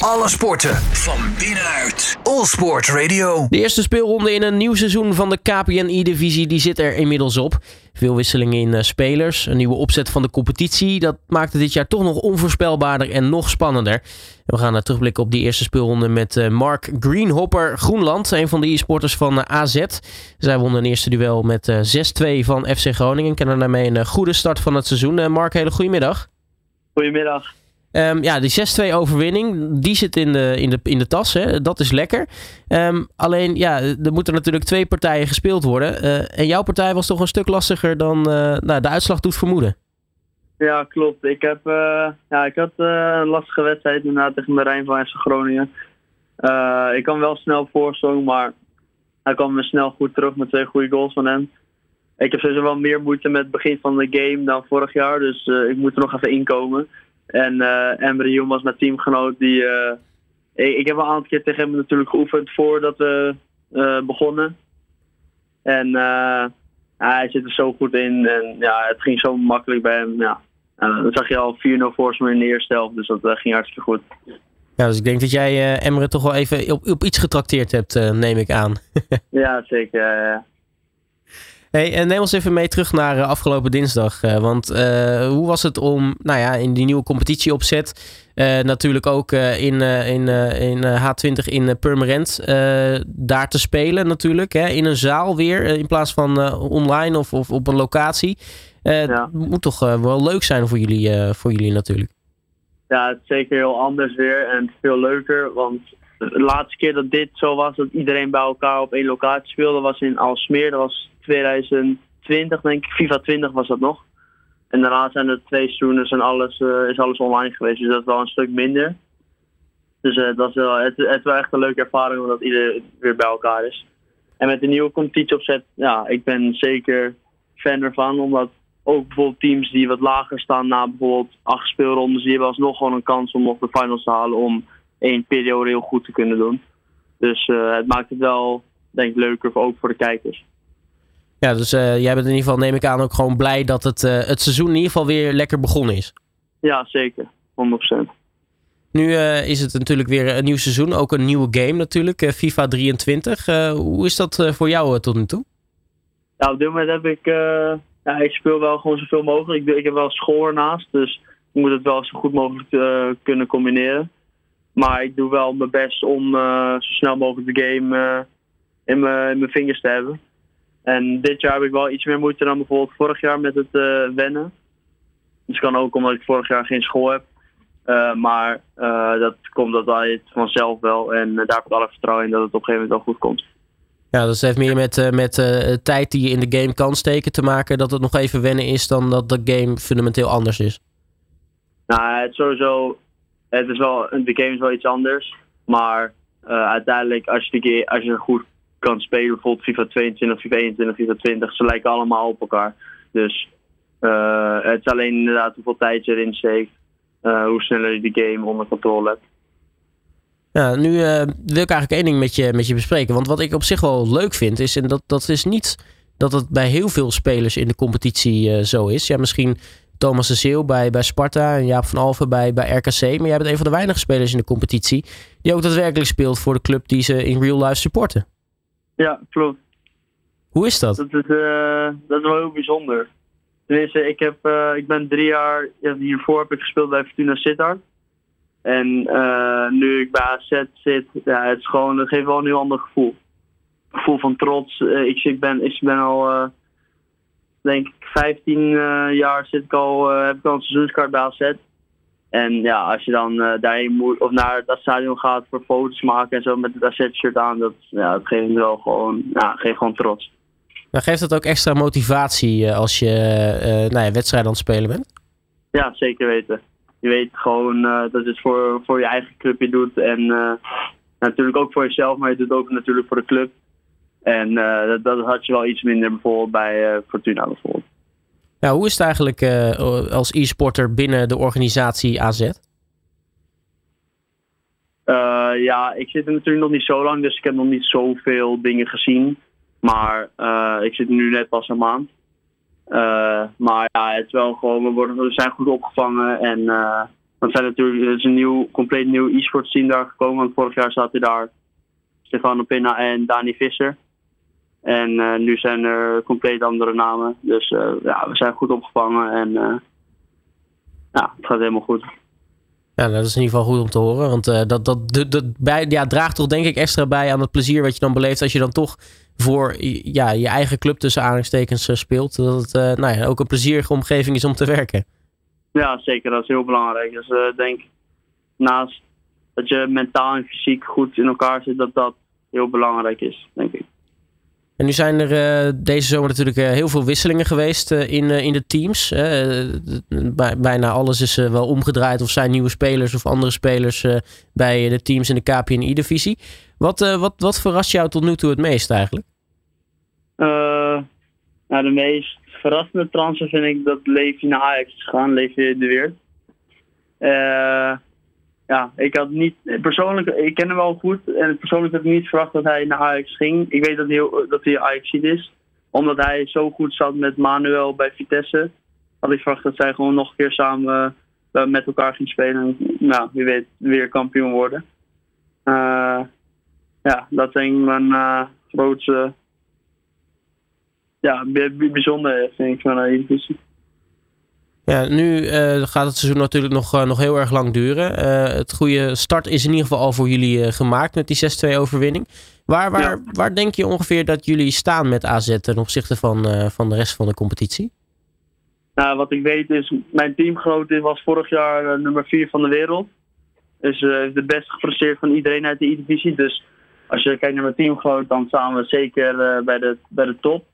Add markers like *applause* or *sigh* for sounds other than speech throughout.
Alle sporten van binnenuit. All Sport Radio. De eerste speelronde in een nieuw seizoen van de KPNI-divisie die zit er inmiddels op. Veel wisselingen in uh, spelers, een nieuwe opzet van de competitie. Dat maakte dit jaar toch nog onvoorspelbaarder en nog spannender. we gaan uh, terugblikken op die eerste speelronde met uh, Mark Greenhopper Groenland. Een van de e-sporters van AZ. Zij won een eerste duel met 6-2 van FC Groningen. Kennen daarmee een goede start van het seizoen. Mark, hele goedemiddag. Goedemiddag. Um, ja, die 6-2 overwinning, die zit in de, in de, in de tas. Hè? Dat is lekker. Um, alleen, ja, er moeten natuurlijk twee partijen gespeeld worden. Uh, en jouw partij was toch een stuk lastiger dan uh, nou, de uitslag doet vermoeden. Ja, klopt. Ik, heb, uh, ja, ik had een lastige wedstrijd inderdaad tegen Marijn van FC Groningen. ik kan wel snel voorsprong, maar hij kwam weer snel goed terug met twee goede goals van hem. Ik heb sowieso wel meer moeite met het begin van de game dan vorig jaar, dus ik moet er nog even inkomen. En uh, Emre was mijn teamgenoot. Die, uh, ik, ik, heb een aantal keer tegen hem natuurlijk geoefend voordat we uh, begonnen. En hij zit er zo goed in. En ja, het ging zo makkelijk bij hem. Ja. dan zag je al 4-0 voor in de eerste helft. Dus dat ging hartstikke goed. Ja, dus ik denk dat jij Emre toch wel even op, op iets getrakteerd hebt, neem ik aan. *laughs* ja, zeker. Ja, Hey, en neem ons even mee terug naar uh, afgelopen dinsdag. Uh, want uh, hoe was het om nou ja, in die nieuwe competitieopzet, natuurlijk ook in, in, in H20 in Purmerend, daar te spelen natuurlijk. Hè, in een zaal weer, in plaats van online of, of op een locatie. Ja. Het moet toch wel leuk zijn voor jullie, voor jullie natuurlijk. Ja, het is zeker heel anders weer en veel leuker. Want de laatste keer dat dit zo was, dat iedereen bij elkaar op één locatie speelde, was in Alsmeer. Dat was 2020, denk ik. FIFA 20 was dat nog. En daarna zijn er twee seizoenen en alles, uh, is alles online geweest. Dus dat is wel een stuk minder. Dus uh, dat is wel, het, het wel echt een leuke ervaring omdat iedereen weer bij elkaar is. En met de nieuwe competitieopzet, ja, ik ben zeker fan ervan. Omdat ook bijvoorbeeld teams die wat lager staan na bijvoorbeeld acht speelrondes, die hebben alsnog gewoon een kans om nog de finals te halen om één periode heel goed te kunnen doen. Dus uh, het maakt het wel, denk ik, leuker ook voor de kijkers. Ja, dus uh, jij bent in ieder geval, neem ik aan, ook gewoon blij dat het, uh, het seizoen in ieder geval weer lekker begonnen is. Ja, zeker. 100%. Nu is het natuurlijk weer een nieuw seizoen, ook een nieuwe game natuurlijk, FIFA 23. hoe is dat voor jou tot nu toe? Ja, op dit moment heb ik, ja, ik speel wel gewoon zoveel mogelijk. Ik, ik heb wel school ernaast, dus ik moet het wel zo goed mogelijk kunnen combineren. Maar ik doe wel mijn best om zo snel mogelijk de game in mijn vingers te hebben. En dit jaar heb ik wel iets meer moeite dan bijvoorbeeld vorig jaar met het uh, wennen. Dus kan ook omdat ik vorig jaar geen school heb. Maar dat komt dat wel vanzelf wel. En daar heb ik alle vertrouwen in dat het op een gegeven moment wel goed komt. Ja, het heeft meer met, met tijd die je in de game kan steken te maken. Dat het nog even wennen is dan dat de game fundamenteel anders is. Nou, het sowieso. Het is wel, de game is wel iets anders. Maar uiteindelijk, als je, de, als je goed kan spelen. Bijvoorbeeld FIFA 22, FIFA 21, FIFA 20. Ze lijken allemaal op elkaar. Dus uh, het is alleen inderdaad hoeveel tijd je erin steekt. Uh, hoe sneller je die game onder controle hebt. Ja, nu wil ik eigenlijk één ding met je, met je bespreken. Want wat ik op zich wel leuk vind, is, en dat, dat is niet dat het bij heel veel spelers in de competitie zo is. Ja, misschien Thomas de Zeeuw bij, bij Sparta en Jaap van Alphen bij, bij RKC. Maar jij bent een van de weinige spelers in de competitie die ook daadwerkelijk speelt voor de club die ze in real life supporten. Ja, klopt. Hoe is dat? Dat is, uh, dat is wel heel bijzonder. Tenminste, ik, heb, uh, ik ben drie jaar, ja, hiervoor heb ik gespeeld bij Fortuna Sittard. En uh, nu ik bij AZ zit, ja, het, is gewoon, het geeft wel een heel ander gevoel. Gevoel van trots. ik, ik, ben, ik ben al, denk ik, 15 jaar zit ik al, heb ik al een seizoenskaart bij AZ. En ja, als je dan uh, daarheen moet, of naar dat stadion gaat voor foto's maken en zo met het AZ-shirt aan, dat, ja, dat geeft wel gewoon, ja, geeft gewoon trots. Maar geeft dat ook extra motivatie als je nou ja, wedstrijden aan het spelen bent? Ja, zeker weten. Je weet gewoon dat het voor, voor je eigen club je doet en natuurlijk ook voor jezelf, maar je doet het ook natuurlijk voor de club. En dat, dat had je wel iets minder bijvoorbeeld bij Fortuna bijvoorbeeld. Ja, hoe is het eigenlijk uh, als e-sporter binnen de organisatie AZ? Uh, eh, ja, ik zit er natuurlijk nog niet zo lang, dus ik heb nog niet zoveel dingen gezien. Maar uh, ik zit nu net pas een maand. maar ja, het is wel gewoon, we, worden, we zijn goed opgevangen en Want zijn natuurlijk, er is een nieuw, compleet nieuw e-sport team daar gekomen. Want vorig jaar zaten daar Stefano Pinna en Dani Visser. En nu zijn er compleet andere namen. Dus ja, we zijn goed opgevangen en ja, het gaat helemaal goed. Ja, dat is in ieder geval goed om te horen. Want dat, dat, dat, dat bij, ja, draagt toch denk ik extra bij aan het plezier wat je dan beleeft. Als je dan toch voor ja, je eigen club tussen aanhalingstekens speelt. Dat het nou ja, ook een plezierige omgeving is om te werken. Ja, zeker. Dat is heel belangrijk. Dus ik denk naast dat je mentaal en fysiek goed in elkaar zit, dat dat heel belangrijk is, denk ik. En nu zijn er uh, deze zomer natuurlijk uh, heel veel wisselingen geweest uh, in, in de teams. bijna alles is wel omgedraaid of zijn nieuwe spelers of andere spelers bij de teams in de KPNI-divisie. Wat, wat, wat verrast jou tot nu toe het meest eigenlijk? nou, de meest verrassende transfer vind ik dat Levi naar Ajax is gegaan, Levi de Weert ja, ik had niet, persoonlijk, ik ken hem wel goed en persoonlijk heb ik niet verwacht dat hij naar Ajax ging. Ik weet dat hij, dat hij Ajax is, omdat hij zo goed zat met Manuel bij Vitesse. Had ik verwacht dat zij gewoon nog een keer samen uh, met elkaar ging spelen en nou, wie weet weer kampioen worden. Uh, ja, dat denk mijn uh, grootste, ja, bijzonder vind ik van de divisie. Ja, nu uh, gaat het seizoen natuurlijk nog, uh, nog heel erg lang duren. Uh, het goede start is in ieder geval al voor jullie gemaakt met die 6-2 overwinning. Waar, waar, ja. waar denk je ongeveer dat jullie staan met AZ ten opzichte van, van de rest van de competitie? Nou, wat ik weet is, mijn teamgenoot was vorig jaar nummer 4 van de wereld. Dus heeft de best gepresteerd van iedereen uit de E-divisie. Dus als je kijkt naar mijn teamgenoot, dan staan we zeker bij, de, bij de top.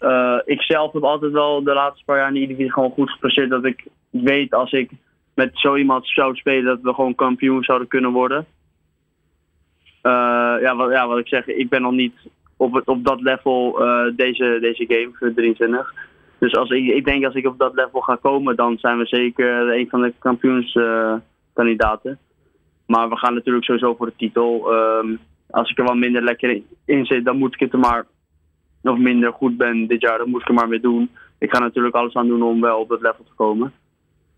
Uh, ik zelf heb altijd wel de laatste paar jaar in de divisie gewoon goed gepresteerd. Dat ik weet als ik met zo iemand zou spelen dat we gewoon kampioen zouden kunnen worden. Uh, ja, wat, ja, wat ik zeg, ik ben nog niet op, op dat level uh, deze, deze game voor 23. Dus als ik, ik denk als ik op dat level ga komen, dan zijn we zeker een van de kampioenskandidaten. maar we gaan natuurlijk sowieso voor de titel. Um, als ik er wat minder lekker in zit, dan moet ik het er maar nog minder goed ben dit jaar, dan moet ik er maar mee doen. Ik ga natuurlijk alles aan doen om wel op dat level te komen.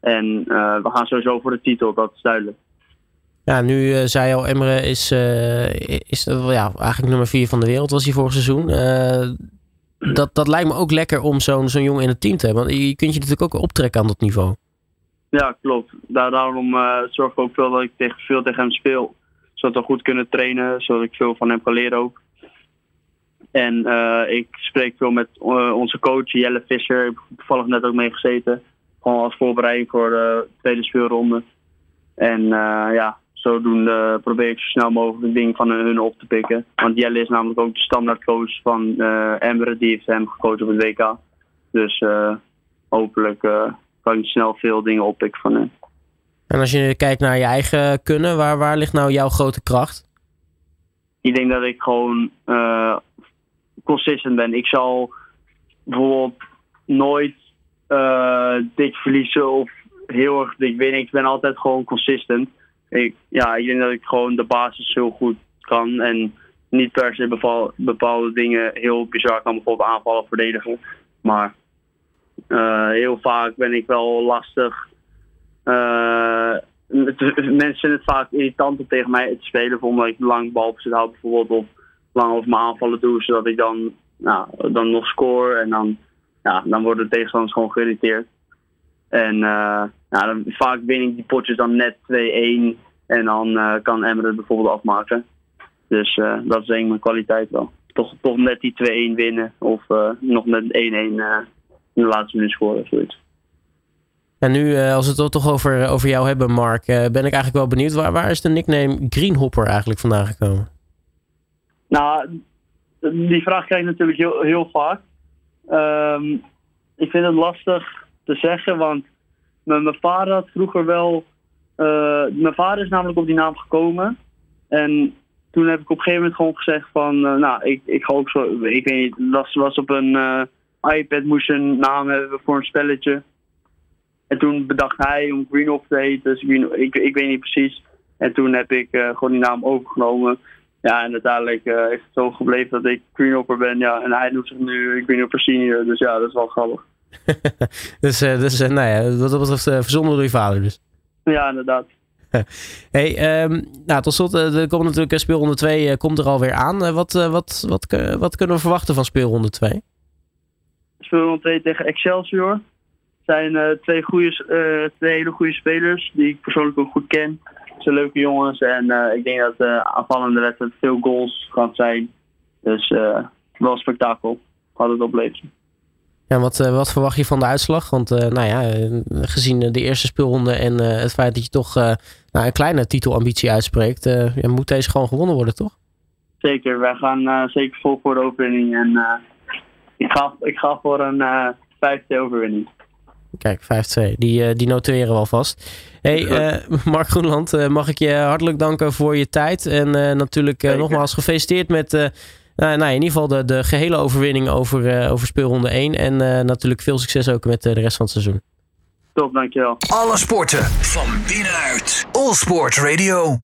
En uh, we gaan sowieso voor de titel, dat is duidelijk. Ja, nu uh, zei al, Emre is, uh, is ja, eigenlijk nummer 4 van de wereld was hij vorig seizoen. dat, dat lijkt me ook lekker om zo'n zo'n jongen in het team te hebben. Want je kunt je natuurlijk ook optrekken aan dat niveau. Ja, klopt. Daar, daarom zorg ik ook veel dat ik tegen, veel tegen hem speel. Zodat we goed kunnen trainen, zodat ik veel van hem kan leren ook. En uh, ik spreek veel met uh, onze coach Jelle Visser. Ik heb toevallig net ook mee gezeten. Gewoon als voorbereiding voor de tweede speelronde. En uh, ja, zodoende probeer ik zo snel mogelijk dingen van hun op te pikken. Want Jelle is namelijk ook de standaardcoach van Emre. Die heeft hem gecoacht op het WK. Dus hopelijk kan ik snel veel dingen oppikken van hen. En als je kijkt naar je eigen kunnen, waar, waar ligt nou jouw grote kracht? Ik denk dat ik gewoon consistent ben. Ik zal bijvoorbeeld nooit uh, dik verliezen of heel erg dik winnen. Ik ben altijd gewoon consistent. Ik, ja, ik denk dat ik gewoon de basis heel goed kan. En niet per se bepaalde dingen heel bizar kan. Bijvoorbeeld aanvallen of verdedigen. Maar uh, heel vaak ben ik wel lastig. Uh, mensen vinden het vaak irritant om tegen mij te spelen. Omdat ik lang balbezit hou bijvoorbeeld. Of lang over mijn aanvallen doe, zodat ik dan, nou, dan nog score. En dan, ja, dan worden de tegenstanders gewoon geïrriteerd. En uh, dan, vaak win ik die potjes dan net 2-1. En dan uh, kan Emmer het bijvoorbeeld afmaken. Dus uh, dat is denk ik mijn kwaliteit wel. Toch, toch net die 2-1 winnen. Of nog met 1-1 in de laatste minuut scoren of zoiets. En nu, als we het toch over, over jou hebben, Mark, ben ik eigenlijk wel benieuwd. Waar, waar is de nickname Greenhopper eigenlijk vandaan gekomen? Nou, die vraag krijg ik natuurlijk heel, vaak. Um, ik vind het lastig te zeggen, want mijn vader had vroeger wel. Uh, mijn vader is namelijk op die naam gekomen. En toen heb ik op een gegeven moment gewoon gezegd van, uh, nou, ik, ik ga ook zo, ik weet niet, dat was op een uh, iPad moest een naam hebben voor een spelletje. En toen bedacht hij om Greenhoff te heten, dus Green, ik, ik weet niet precies. En toen heb ik gewoon die naam overgenomen. Ja, en uiteindelijk uh, is het zo gebleven dat ik greenhopper ben. Ja, en hij doet zich nu greenhopper senior. Dus ja, dat is wel grappig. *laughs* dus uh, dus uh, nou ja, wat dat betreft verzonnen door je vader dus. Ja, inderdaad. *laughs* Hey, ehm, nou, tot slot, er komt natuurlijk speelronde 2 komt er alweer aan. wat, wat, wat, wat kunnen we verwachten van speelronde 2? Speelronde 2 tegen Excelsior. Het zijn twee, goede, twee hele goede spelers die ik persoonlijk ook goed ken. Zijn leuke jongens en ik denk dat de aanvallende wedstrijd veel goals gaat zijn. Dus wel spektakel gaat het opleveren. Ja, wat, wat verwacht je van de uitslag? Want nou ja, gezien de eerste speelronde en het feit dat je toch nou, een kleine titelambitie uitspreekt, moet deze gewoon gewonnen worden, toch? Zeker, wij gaan zeker vol voor de overwinning. En ik, ga, ik ga voor een 5-2 overwinning. Kijk, 5-2. Die, die noteren we alvast. Hey, *laughs* Mark Groenland, mag ik je hartelijk danken voor je tijd. En natuurlijk nogmaals gefeliciteerd met nou, nou, in ieder geval de, de gehele overwinning over, uh, over speelronde 1. En uh, natuurlijk veel succes ook met uh, de rest van het seizoen. Top, dankjewel. Alle sporten van binnenuit. All Sport Radio.